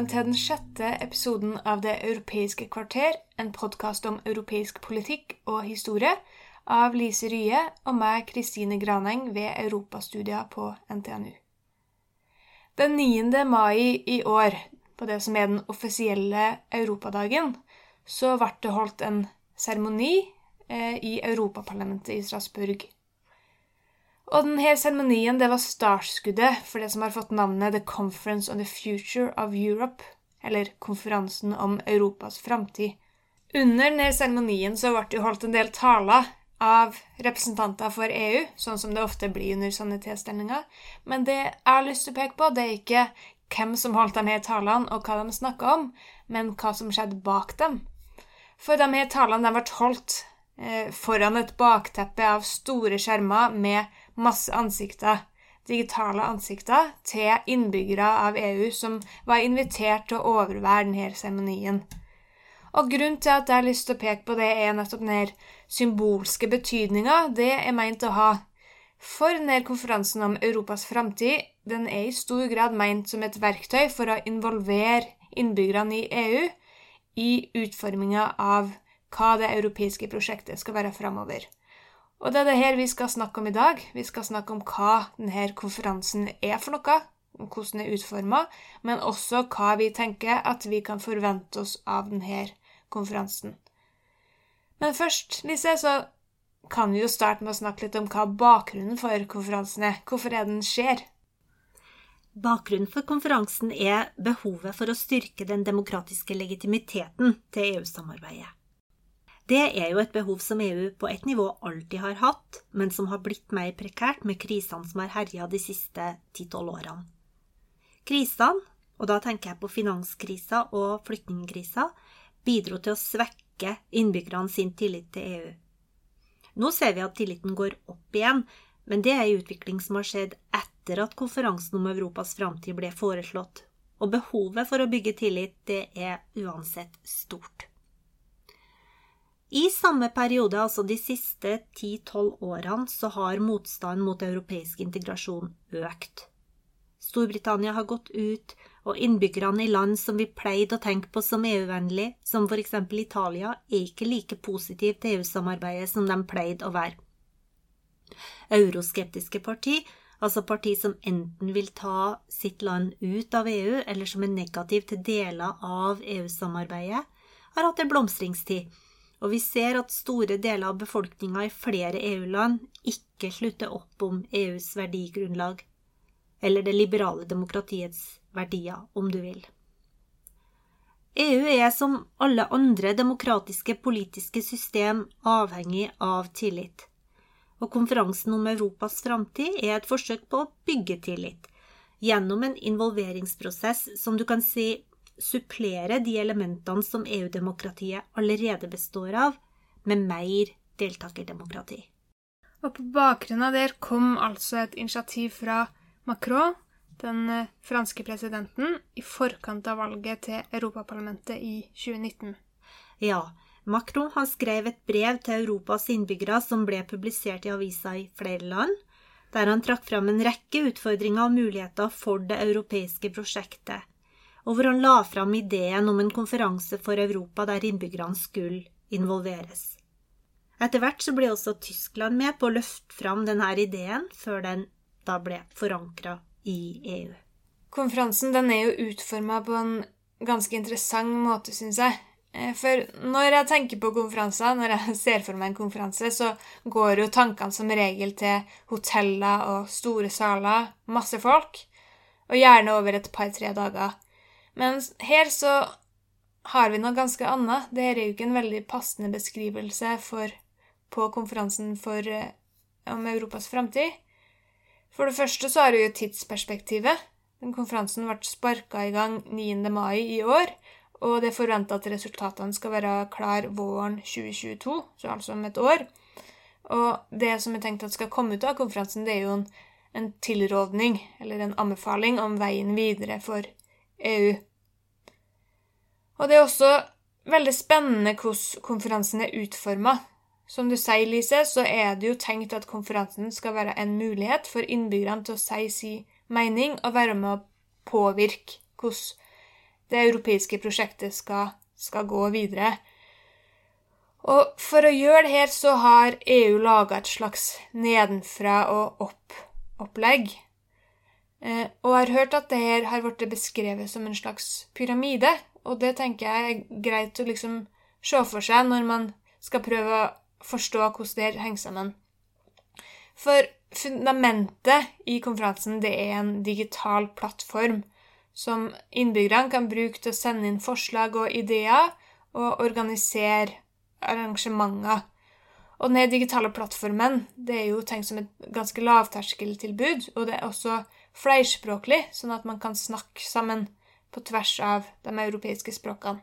Velkommen til den sjette episoden av Det europeiske kvarter, en podkast om europeisk politikk og historie, av Lise Rye og meg, Kristine Graneng, ved Europastudier på NTNU. Den 9. mai i år, på det som er den offisielle Europadagen, så ble det holdt en seremoni eh, i Europaparlamentet i Strasbourg. Og denne seremonien det var startskuddet for det som har fått navnet The Conference on the Future of Europe, eller Konferansen om Europas framtid. Under denne seremonien så ble det holdt en del taler av representanter for EU, sånn som det ofte blir under sånne tilstelninger. Men det jeg har lyst til å peke på, det er ikke hvem som holdt de her talene, og hva de snakka om, men hva som skjedde bak dem. For de her talene de ble holdt eh, foran et bakteppe av store skjermer med masse ansikter, digitale ansikter, til innbyggere av EU som var invitert til å overvære denne seremonien. Og grunnen til at jeg har lyst til å peke på det, er nettopp den symbolske betydninga det er meint å ha. For denne konferansen om Europas framtid den er i stor grad meint som et verktøy for å involvere innbyggerne i EU i utforminga av hva det europeiske prosjektet skal være framover. Og det er det her vi skal snakke om i dag. Vi skal snakke om hva denne konferansen er for noe, om hvordan den er utforma, men også hva vi tenker at vi kan forvente oss av denne konferansen. Men først, Lise, så kan vi jo starte med å snakke litt om hva bakgrunnen for konferansen er. Hvorfor er den skjer? Bakgrunnen for konferansen er behovet for å styrke den demokratiske legitimiteten til EU-samarbeidet. Det er jo et behov som EU på et nivå alltid har hatt, men som har blitt mer prekært med krisene som har herja de siste ti-tolv årene. Krisene, og da tenker jeg på finanskrisa og flyktningkrisa, bidro til å svekke innbyggerne sin tillit til EU. Nå ser vi at tilliten går opp igjen, men det er en utvikling som har skjedd etter at konferansen om Europas framtid ble foreslått, og behovet for å bygge tillit, det er uansett stort. I samme periode, altså de siste 10-12 årene, så har motstanden mot europeisk integrasjon økt. Storbritannia har gått ut, og innbyggerne i land som vi pleide å tenke på som EU-vennlig, som for eksempel Italia, er ikke like positive til EU-samarbeidet som de pleide å være. Euroskeptiske parti, altså parti som enten vil ta sitt land ut av EU, eller som er negativ til deler av EU-samarbeidet, har hatt en blomstringstid og vi ser at store deler av befolkninga i flere EU-land ikke slutter opp om EUs verdigrunnlag, eller det liberale demokratiets verdier, om du vil. EU er som alle andre demokratiske politiske system avhengig av tillit, og konferansen om Europas framtid er et forsøk på å bygge tillit, gjennom en involveringsprosess som du kan si supplere de elementene som EU-demokratiet allerede består av, med mer deltakerdemokrati. Og på bakgrunn av det kom altså et initiativ fra Macron, den eh, franske presidenten, i forkant av valget til Europaparlamentet i 2019. Ja, Macron har skrevet et brev til Europas innbyggere som ble publisert i aviser i flere land, der han trakk fram en rekke utfordringer og muligheter for det europeiske prosjektet, og hvor han la fram ideen om en konferanse for Europa der innbyggerne skulle involveres. Etter hvert så ble også Tyskland med på å løfte fram denne ideen, før den da ble forankra i EU. Konferansen den er jo utforma på en ganske interessant måte, syns jeg. Eh, for når jeg tenker på konferanser, når jeg ser for meg en konferanse, så går jo tankene som regel til hoteller og store saler, masse folk, og gjerne over et par-tre dager. Mens her så har vi noe ganske annet. Det er jo ikke en veldig passende beskrivelse for, på konferansen for, eh, om Europas framtid. For det første så har vi jo tidsperspektivet. Den konferansen ble sparka i gang 9. mai i år, og det er forventa at resultatene skal være klar våren 2022, så altså om et år. Og det som er tenkt at skal komme ut av konferansen, det er jo en, en tilrådning, eller en anbefaling, om veien videre for EU. Og det er også veldig spennende hvordan konferansen er utforma. Som du sier, Lise, så er det jo tenkt at konferansen skal være en mulighet for innbyggerne til å si sin mening og være med å påvirke hvordan det europeiske prosjektet skal, skal gå videre. Og for å gjøre det her, så har EU laga et slags nedenfra og opp-opplegg. Eh, og jeg har hørt at det her har blitt beskrevet som en slags pyramide, og det tenker jeg er greit å liksom se for seg når man skal prøve å forstå hvordan det her henger sammen. For fundamentet i konferansen det er en digital plattform som innbyggerne kan bruke til å sende inn forslag og ideer og organisere arrangementer. Og denne digitale plattformen det er jo tenkt som et ganske lavterskeltilbud, og det er også flerspråklig, sånn at man kan snakke sammen på tvers av de europeiske språkene.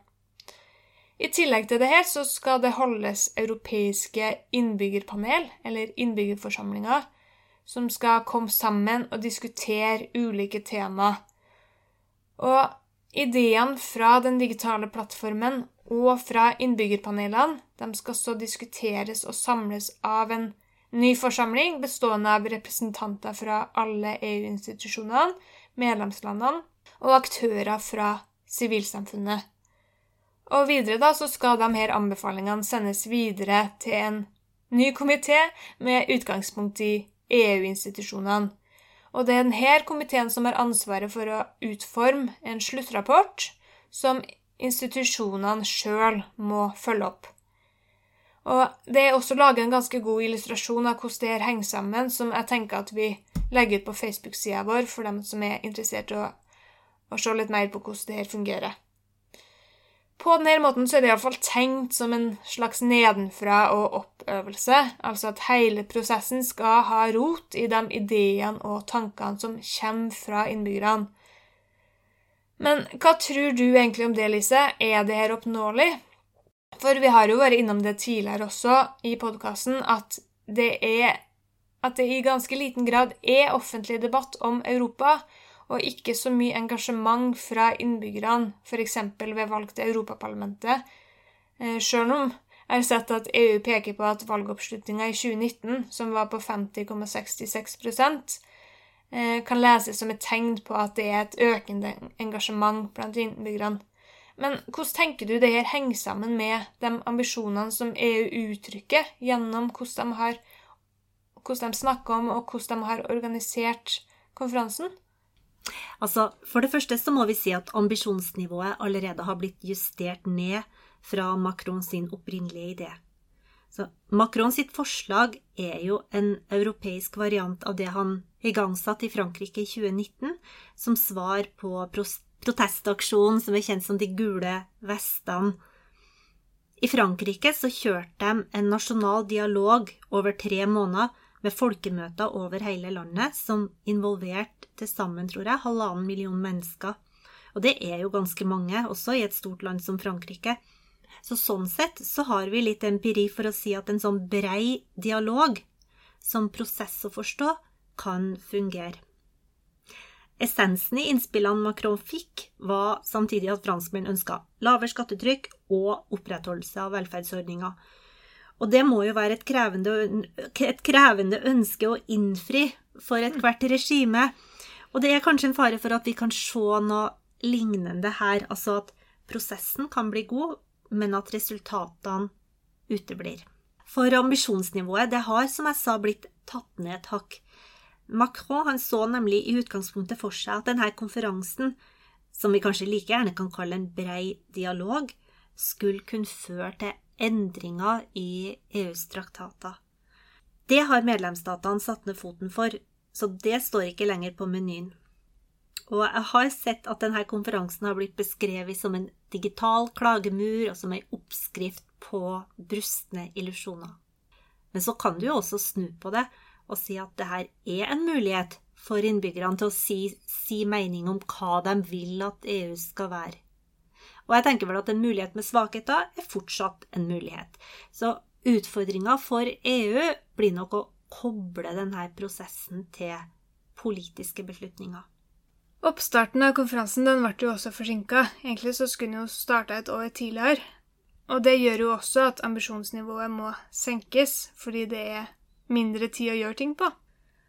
I tillegg til det her så skal det holdes europeiske innbyggerpanel, eller innbyggerforsamlinger, som skal komme sammen og diskutere ulike tema. Og ideene fra den digitale plattformen og fra innbyggerpanelene de skal så diskuteres og samles av en ny forsamling bestående av representanter fra alle EU-institusjonene, medlemslandene og aktører fra sivilsamfunnet. Og videre da så skal de her anbefalingene sendes videre til en ny komité med utgangspunkt i EU-institusjonene. Og det er denne komiteen som har ansvaret for å utforme en sluttrapport som institusjonene sjøl må følge opp. Og Det er også laget en ganske god illustrasjon av hvordan det her henger sammen, som jeg tenker at vi legger ut på Facebook-sida vår for dem som er interessert i å å, se litt mer på hvordan det her fungerer. På denne måten så er det iallfall tenkt som en slags nedenfra og opp-øvelse, altså at hele prosessen skal ha rot i de ideene og tankene som kommer fra innbyggerne. Men hva tror du egentlig om det, Lise? Er det her oppnåelig? For vi har jo vært innom det tidligere også i podkasten, at det er at det i ganske liten grad er offentlig debatt om Europa, og ikke så mye engasjement fra innbyggerne, f.eks. ved valg til Europaparlamentet. Eh, Sjøl om jeg har sett at EU peker på at valgoppslutninga i 2019, som var på 50,66 eh, kan leses som et tegn på at det er et økende engasjement blant innbyggerne. Men hvordan tenker du det her henger sammen med de ambisjonene som EU uttrykker gjennom hvordan de, har, hvordan de snakker om og hvordan de har organisert konferansen? Altså, For det første så må vi si at ambisjonsnivået allerede har blitt justert ned fra Macron sin opprinnelige idé. Så Macron sitt forslag er jo en europeisk variant av det han igangsatte i Frankrike i 2019, som svar på protestaksjonen som er kjent som De gule vestene. I Frankrike så kjørte de en nasjonal dialog over tre måneder med folkemøter over hele landet som involverte til sammen, tror jeg, halvannen million mennesker. Og det er jo ganske mange, også i et stort land som Frankrike. Så sånn sett så har vi litt empiri for å si at en sånn brei dialog, som prosess å forstå, kan fungere. Essensen i innspillene Macron fikk, var samtidig at franskmenn ønska lavere skattetrykk og opprettholdelse av velferdsordninger. Og det må jo være et krevende, et krevende ønske å innfri for ethvert regime. Og det er kanskje en fare for at vi kan se noe lignende her. Altså at prosessen kan bli god, men at resultatene uteblir. For ambisjonsnivået det har, som jeg sa, blitt tatt ned et hakk. Macron han så nemlig i utgangspunktet for seg at denne konferansen, som vi kanskje like gjerne kan kalle en brei dialog, skulle kunne føre til endringer i EUs traktater. Det har medlemsstatene satt ned foten for, så det står ikke lenger på menyen. Og jeg har sett at denne konferansen har blitt beskrevet som en digital klagemur og som ei oppskrift på brustne illusjoner. Men så kan du jo også snu på det og si at det her er en mulighet for innbyggerne til å si, si mening om hva de vil at EU skal være. Og jeg tenker vel at en mulighet med svakheter er fortsatt en mulighet. Så utfordringa for EU blir nok å koble denne prosessen til politiske beslutninger. Oppstarten av konferansen den ble jo også forsinka. Egentlig så skulle den jo starta et år tidligere. Og det gjør jo også at ambisjonsnivået må senkes, fordi det er mindre tid å gjøre ting på.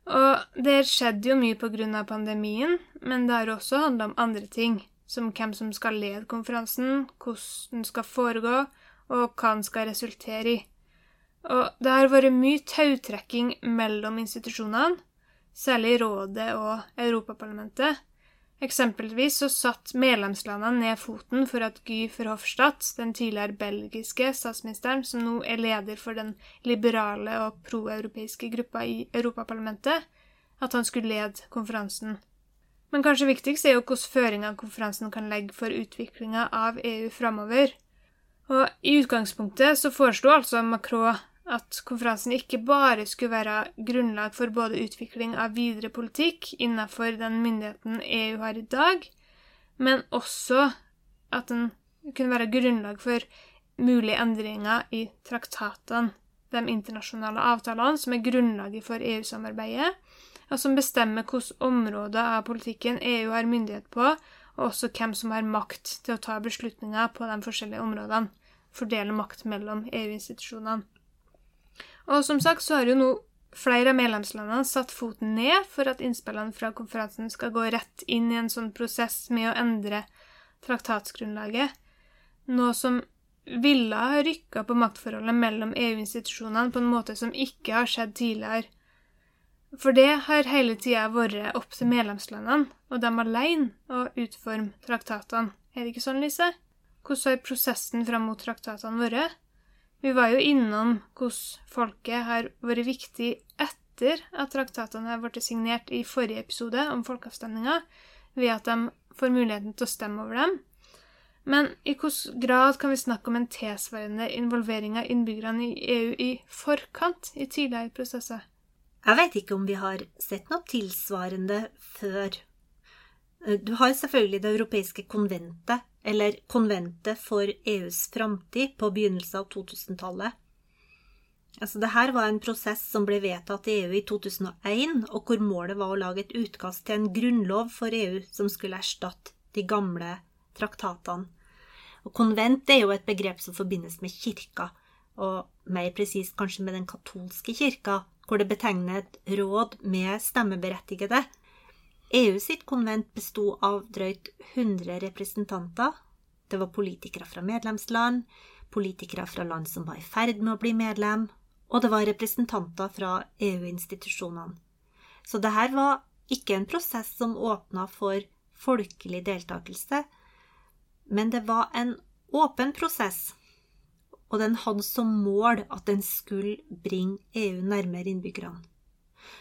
Og det skjedde jo mye pga. pandemien, men det har også handla om andre ting, som hvem som skal lede konferansen, hvordan den skal foregå, og hva den skal resultere i. Og det har vært mye tautrekking mellom institusjonene, særlig Rådet og Europaparlamentet. Eksempelvis så satt medlemslandene ned foten for at Guy Verhofstadt, den tidligere belgiske statsministeren, som nå er leder for den liberale og proeuropeiske gruppa i Europaparlamentet, at han skulle lede konferansen. Men kanskje viktigst er jo hvilke føringer konferansen kan legge for utviklinga av EU framover. Og i utgangspunktet så foreslo altså Macron at konferansen ikke bare skulle være grunnlag for både utvikling av videre politikk innenfor den myndigheten EU har i dag, men også at den kunne være grunnlag for mulige endringer i traktatene, de internasjonale avtalene som er grunnlaget for EU-samarbeidet, og som bestemmer hvilke områder av politikken EU har myndighet på, og også hvem som har makt til å ta beslutninger på de forskjellige områdene, fordele makt mellom EU-institusjonene. Og som sagt så har jo nå flere av medlemslandene satt foten ned for at innspillene fra konferansen skal gå rett inn i en sånn prosess med å endre traktatsgrunnlaget, noe som ville ha rykka på maktforholdet mellom EU-institusjonene på en måte som ikke har skjedd tidligere. For det har hele tida vært opp til medlemslandene og dem alene å utforme traktatene. Er det ikke sånn, Lise? Hvordan har prosessen fram mot traktatene vært? Vi var jo innom hvordan folket har vært viktig etter at traktatene har blitt signert i forrige episode om folkeavstemninga, ved at de får muligheten til å stemme over dem. Men i hvilken grad kan vi snakke om en tilsvarende involvering av innbyggerne i EU i forkant i tidligere prosesser? Jeg vet ikke om vi har sett noe tilsvarende før. Du har selvfølgelig Det europeiske konventet, eller Konventet for EUs framtid på begynnelsen av 2000-tallet. Altså, Dette var en prosess som ble vedtatt i EU i 2001, og hvor målet var å lage et utkast til en grunnlov for EU som skulle erstatte de gamle traktatene. Og Konvent er jo et begrep som forbindes med kirka, og mer presist kanskje med den katolske kirka, hvor det betegner et råd med stemmeberettigede EU sitt konvent besto av drøyt 100 representanter. Det var politikere fra medlemsland, politikere fra land som var i ferd med å bli medlem, og det var representanter fra EU-institusjonene. Så det her var ikke en prosess som åpna for folkelig deltakelse, men det var en åpen prosess, og den hadde som mål at den skulle bringe EU nærmere innbyggerne.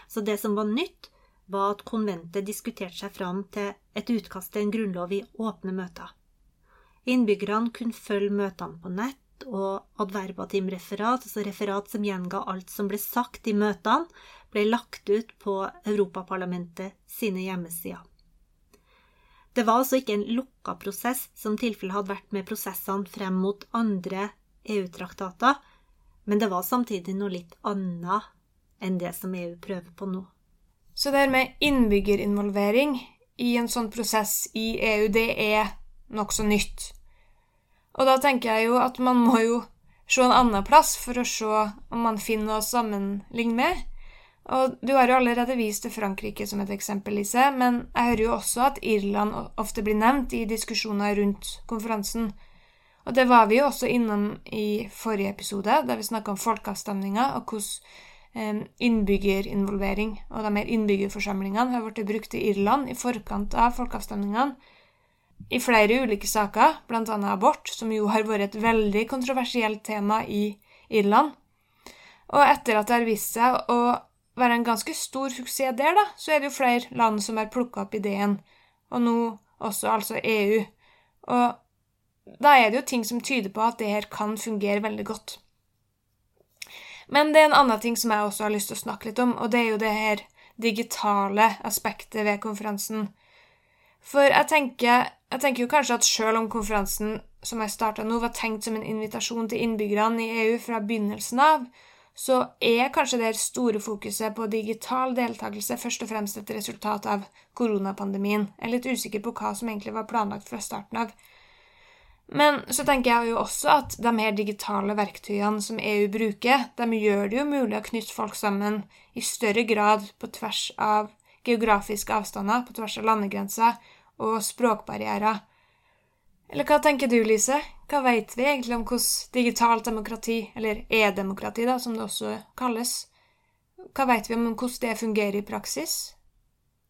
Så det som var nytt, var at konventet diskuterte seg fram til et utkast til en grunnlov i åpne møter. Innbyggerne kunne følge møtene på nett, og adverbatimreferat, altså referat som gjenga alt som ble sagt i møtene, ble lagt ut på Europaparlamentet sine hjemmesider. Det var altså ikke en lukka prosess, som tilfellet hadde vært med prosessene frem mot andre EU-traktater, men det var samtidig noe litt annet enn det som EU prøver på nå. Så det her med innbyggerinvolvering i en sånn prosess i EU, det er nokså nytt. Og da tenker jeg jo at man må jo se en annen plass for å se om man finner noe å sammenligne med. Og du har jo allerede vist til Frankrike som et eksempel, Lise, men jeg hører jo også at Irland ofte blir nevnt i diskusjoner rundt konferansen. Og det var vi jo også innom i forrige episode, da vi snakka om folkeavstemninger og hvordan innbyggerinvolvering, og de her innbyggerforsamlingene har blitt brukt i Irland i forkant av folkeavstemningene i flere ulike saker, bl.a. abort, som jo har vært et veldig kontroversielt tema i Irland. Og etter at det har vist seg å være en ganske stor suksess der, da, så er det jo flere land som har plukka opp ideen, og nå også altså EU. Og da er det jo ting som tyder på at det her kan fungere veldig godt. Men det er en annen ting som jeg også har lyst til å snakke litt om, og det er jo det her digitale aspektet ved konferansen. For jeg tenker, jeg tenker jo kanskje at selv om konferansen som jeg starta nå, var tenkt som en invitasjon til innbyggerne i EU fra begynnelsen av, så er kanskje det store fokuset på digital deltakelse først og fremst et resultat av koronapandemien. Jeg er litt usikker på hva som egentlig var planlagt fra starten av. Men så tenker jeg jo også at de her digitale verktøyene som EU bruker, de gjør det jo mulig å knytte folk sammen i større grad på tvers av geografiske avstander, på tvers av landegrenser og språkbarrierer. Eller hva tenker du, Lise? Hva vet vi egentlig om hvordan digitalt demokrati, eller e-demokrati, da, som det også kalles, hva vet vi om hvordan det fungerer i praksis?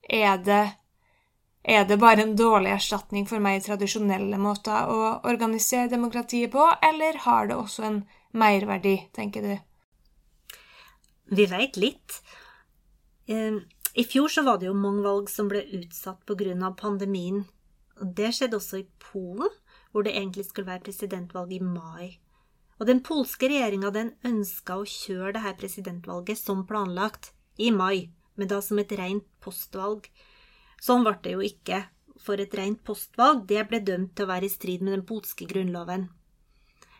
Er det, er det bare en dårlig erstatning for mer tradisjonelle måter å organisere demokratiet på, eller har det også en merverdi, tenker du? Vi vet litt. I fjor så var det jo mange valg som ble utsatt pga. pandemien det skjedde også i Polen, hvor det egentlig skulle være presidentvalg i mai. Og den polske regjeringa den ønska å kjøre det her presidentvalget som planlagt, i mai, men da som et rent postvalg. Sånn ble det jo ikke, for et rent postvalg det ble dømt til å være i strid med den polske grunnloven.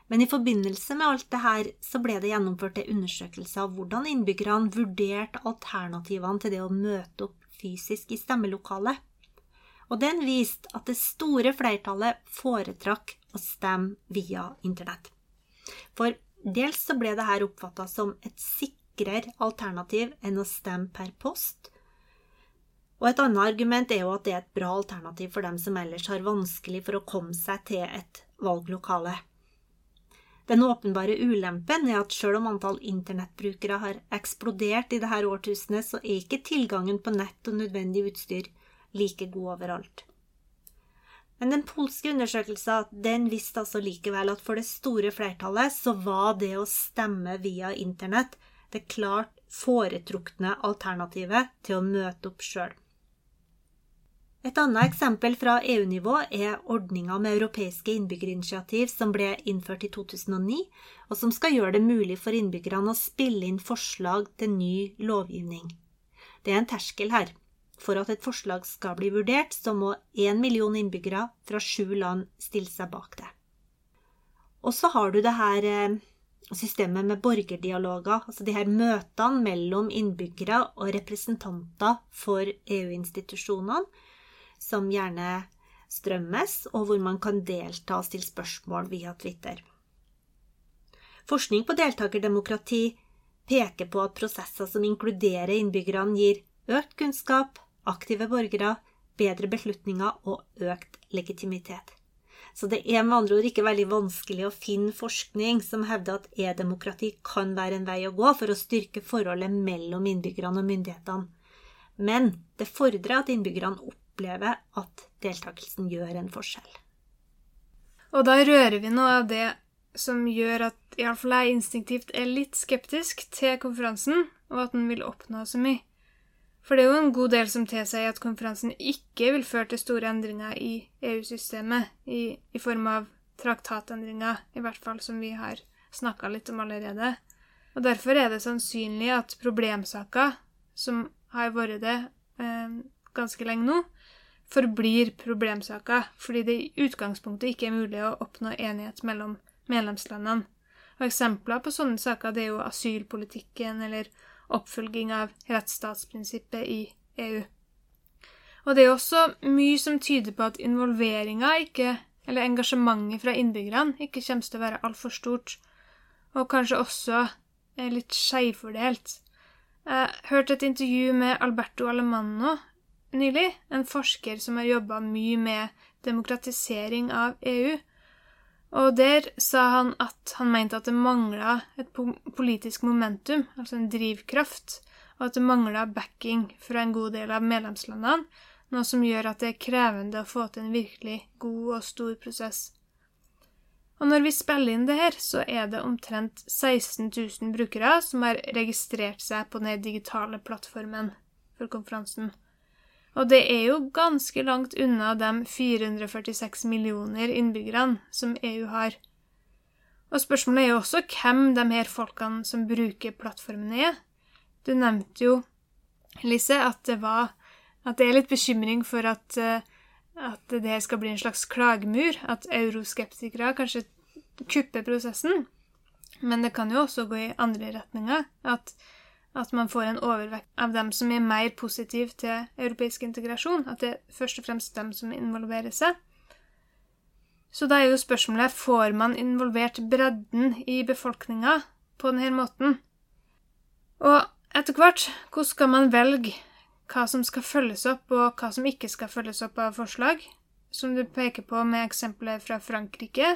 Men i forbindelse med alt det her så ble det gjennomført en undersøkelse av hvordan innbyggerne vurderte alternativene til det å møte opp fysisk i stemmelokalet og den viste at det store flertallet foretrakk å stemme via internett. For dels så ble dette oppfatta som et sikrere alternativ enn å stemme per post. Og et annet argument er jo at det er et bra alternativ for dem som ellers har vanskelig for å komme seg til et valglokale. Den åpenbare ulempen er at selv om antall internettbrukere har eksplodert i dette årtusenet, så er ikke tilgangen på nett og nødvendig utstyr like god overalt. Men den polske undersøkelsen den visste altså likevel at for det store flertallet så var det å stemme via internett det klart foretrukne alternativet til å møte opp sjøl. Et annet eksempel fra EU-nivå er ordninga med europeiske innbyggerinitiativ som ble innført i 2009, og som skal gjøre det mulig for innbyggerne å spille inn forslag til ny lovgivning. Det er en terskel her. For at et forslag skal bli vurdert, så må én million innbyggere fra sju land stille seg bak det. Og så har du det her eh, systemet med borgerdialoger, altså de her møtene mellom innbyggere og representanter for EU-institusjonene, som gjerne strømmes, og hvor man kan delta og stille spørsmål via Twitter. Forskning på deltakerdemokrati peker på at prosesser som inkluderer innbyggerne, gir økt kunnskap, aktive borgere, bedre beslutninger og økt legitimitet. Så det er med andre ord ikke veldig vanskelig å finne forskning som hevder at e-demokrati kan være en vei å gå for å styrke forholdet mellom innbyggerne og myndighetene. Men det fordrer at innbyggerne opplever at deltakelsen gjør en forskjell. Og da rører vi noe av det som gjør at iallfall jeg instinktivt er litt skeptisk til konferansen, og at den vil oppnå så mye. For det er jo en god del som tilsier at konferansen ikke vil føre til store endringer i EU-systemet, i, i, form av traktatendringer, i hvert fall som vi har snakka litt om allerede. Og Derfor er det sannsynlig at problemsaker, som har vært det eh, ganske lenge nå, forblir problemsaker, fordi det i utgangspunktet ikke er mulig å oppnå enighet mellom medlemslandene. Og Eksempler på sånne saker det er jo asylpolitikken eller oppfølging av rettsstatsprinsippet i EU. Og det er også mye som tyder på at involveringa eller engasjementet fra innbyggerne, ikke kommer til å være altfor stort, og kanskje også litt skjevfordelt. Jeg hørte et intervju med Alberto Alemanno nylig, en forsker som har jobba mye med demokratisering av EU, og der sa han at han mente at det mangla et politisk momentum, altså en drivkraft, og at det mangla backing fra en god del av medlemslandene, noe som gjør at det er krevende å få til en virkelig god og stor prosess. Og når vi spiller inn det her, så er det omtrent 16 000 brukere som har registrert seg på den digitale plattformen for konferansen. Og det er jo ganske langt unna de 446 millioner innbyggerne som EU har. Og spørsmålet er jo også hvem de her folkene som bruker plattformene, er. Du nevnte jo, Lise, at det var At det er litt bekymring for at, eh, at det skal bli en slags klagemur. At euroskeptikere kanskje kupper prosessen. Men det kan jo også gå i andre retninger. At, at man får en overvekt av dem som er mer positive til europeisk integrasjon. At det er først og fremst dem som involverer seg. Så da er jo spørsmålet får man involvert bredden i befolkninga på denne måten. Og etter hvert, hvordan skal man velge hva som skal følges opp, og hva som ikke skal følges opp av forslag? Som du peker på med eksempelet fra Frankrike,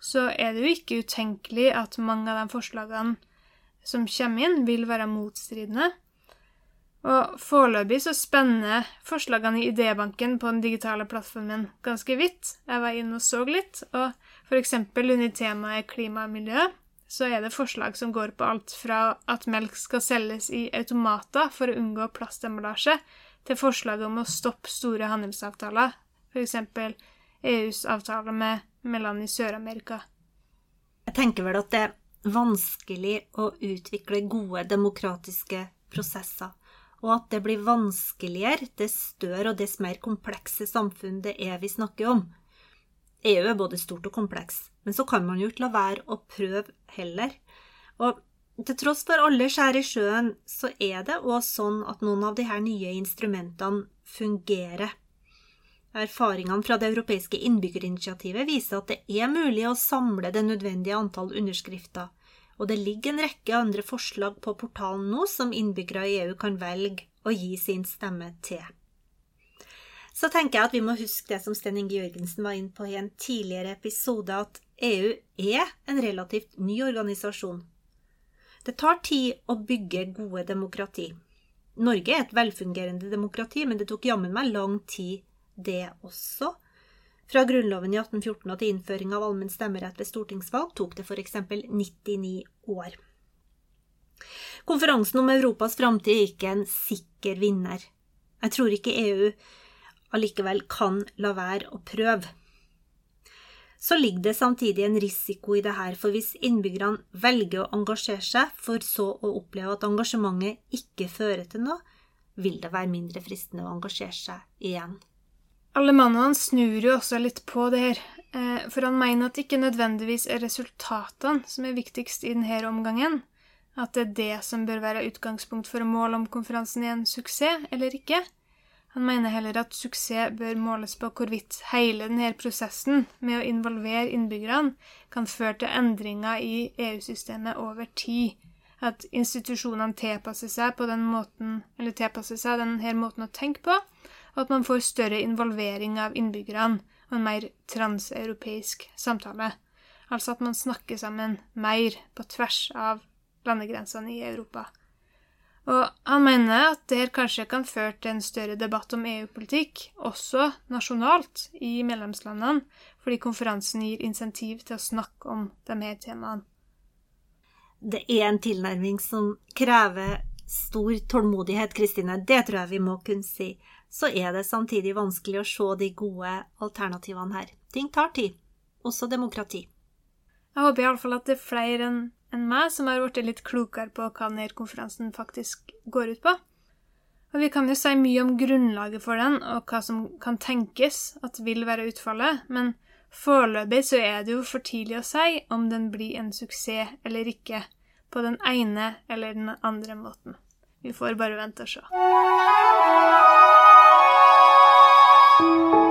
så er det jo ikke utenkelig at mange av de forslagene som kommer inn, vil være motstridende. Og foreløpig så spenner forslagene i idébanken på den digitale plattformen ganske vidt. Jeg var inne og så litt, og eksempel under temaet klima og miljø så er det forslag som går på alt fra at melk skal selges i automater for å unngå plastemballasje, til forslag om å stoppe store handelsavtaler, f.eks. EUs avtale med, land i Sør-Amerika. Jeg tenker vel at det vanskelig å utvikle gode demokratiske prosesser, og at det blir vanskeligere dess større og dess mer komplekse samfunn det er vi snakker om. EU er både stort og kompleks, men så kan man jo ikke la være å prøve heller. Og til tross for alle skjær i sjøen, så er det òg sånn at noen av de her nye instrumentene fungerer. Erfaringene fra det europeiske innbyggerinitiativet viser at det er mulig å samle det nødvendige antall underskrifter, og det ligger en rekke andre forslag på portalen nå som innbyggere i EU kan velge å gi sin stemme til. Så tenker jeg at vi må huske det som Sten Inge Jørgensen var inne på i en tidligere episode, at EU er en relativt ny organisasjon. Det tar tid å bygge gode demokrati. Norge er et velfungerende demokrati, men det tok jammen meg lang tid, det også. Fra Grunnloven i 1814 og til innføring av allmenn stemmerett ved stortingsvalg tok det f.eks. 99 år. Konferansen om Europas framtid er ikke en sikker vinner. Jeg tror ikke EU allikevel kan la være å prøve. Så ligger det samtidig en risiko i det her, for hvis innbyggerne velger å engasjere seg, for så å oppleve at engasjementet ikke fører til noe, vil det være mindre fristende å engasjere seg igjen. Alemannene snur jo også litt på det her, eh, for han mener at det ikke nødvendigvis er resultatene som er viktigst i denne omgangen, at det er det som bør være utgangspunkt for å måle om konferansen er en suksess eller ikke. Han mener heller at suksess bør måles på hvorvidt hele denne prosessen med å involvere innbyggerne kan føre til endringer i EU-systemet over tid. At institusjonene tilpasser seg på den måten, eller tilpasser seg denne måten å tenke på, og at man får større involvering av innbyggerne og en mer transeuropeisk samtale. Altså at man snakker sammen mer på tvers av landegrensene i Europa. Og han mener at det kanskje kan føre til en større debatt om EU-politikk, også nasjonalt, i medlemslandene, fordi konferansen gir insentiv til å snakke om de her temaene. Det er en tilnærming som krever stor tålmodighet, Kristine. Det tror jeg vi må kunne si. Så er det samtidig vanskelig å se de gode alternativene her. Ting tar tid. Også demokrati. Jeg håper iallfall at det er flere enn en meg som har blitt litt klokere på hva NER-konferansen faktisk går ut på. Og vi kan jo si mye om grunnlaget for den, og hva som kan tenkes at vil være utfallet, men foreløpig så er det jo for tidlig å si om den blir en suksess eller ikke, på den ene eller den andre måten. Vi får bare vente og se. you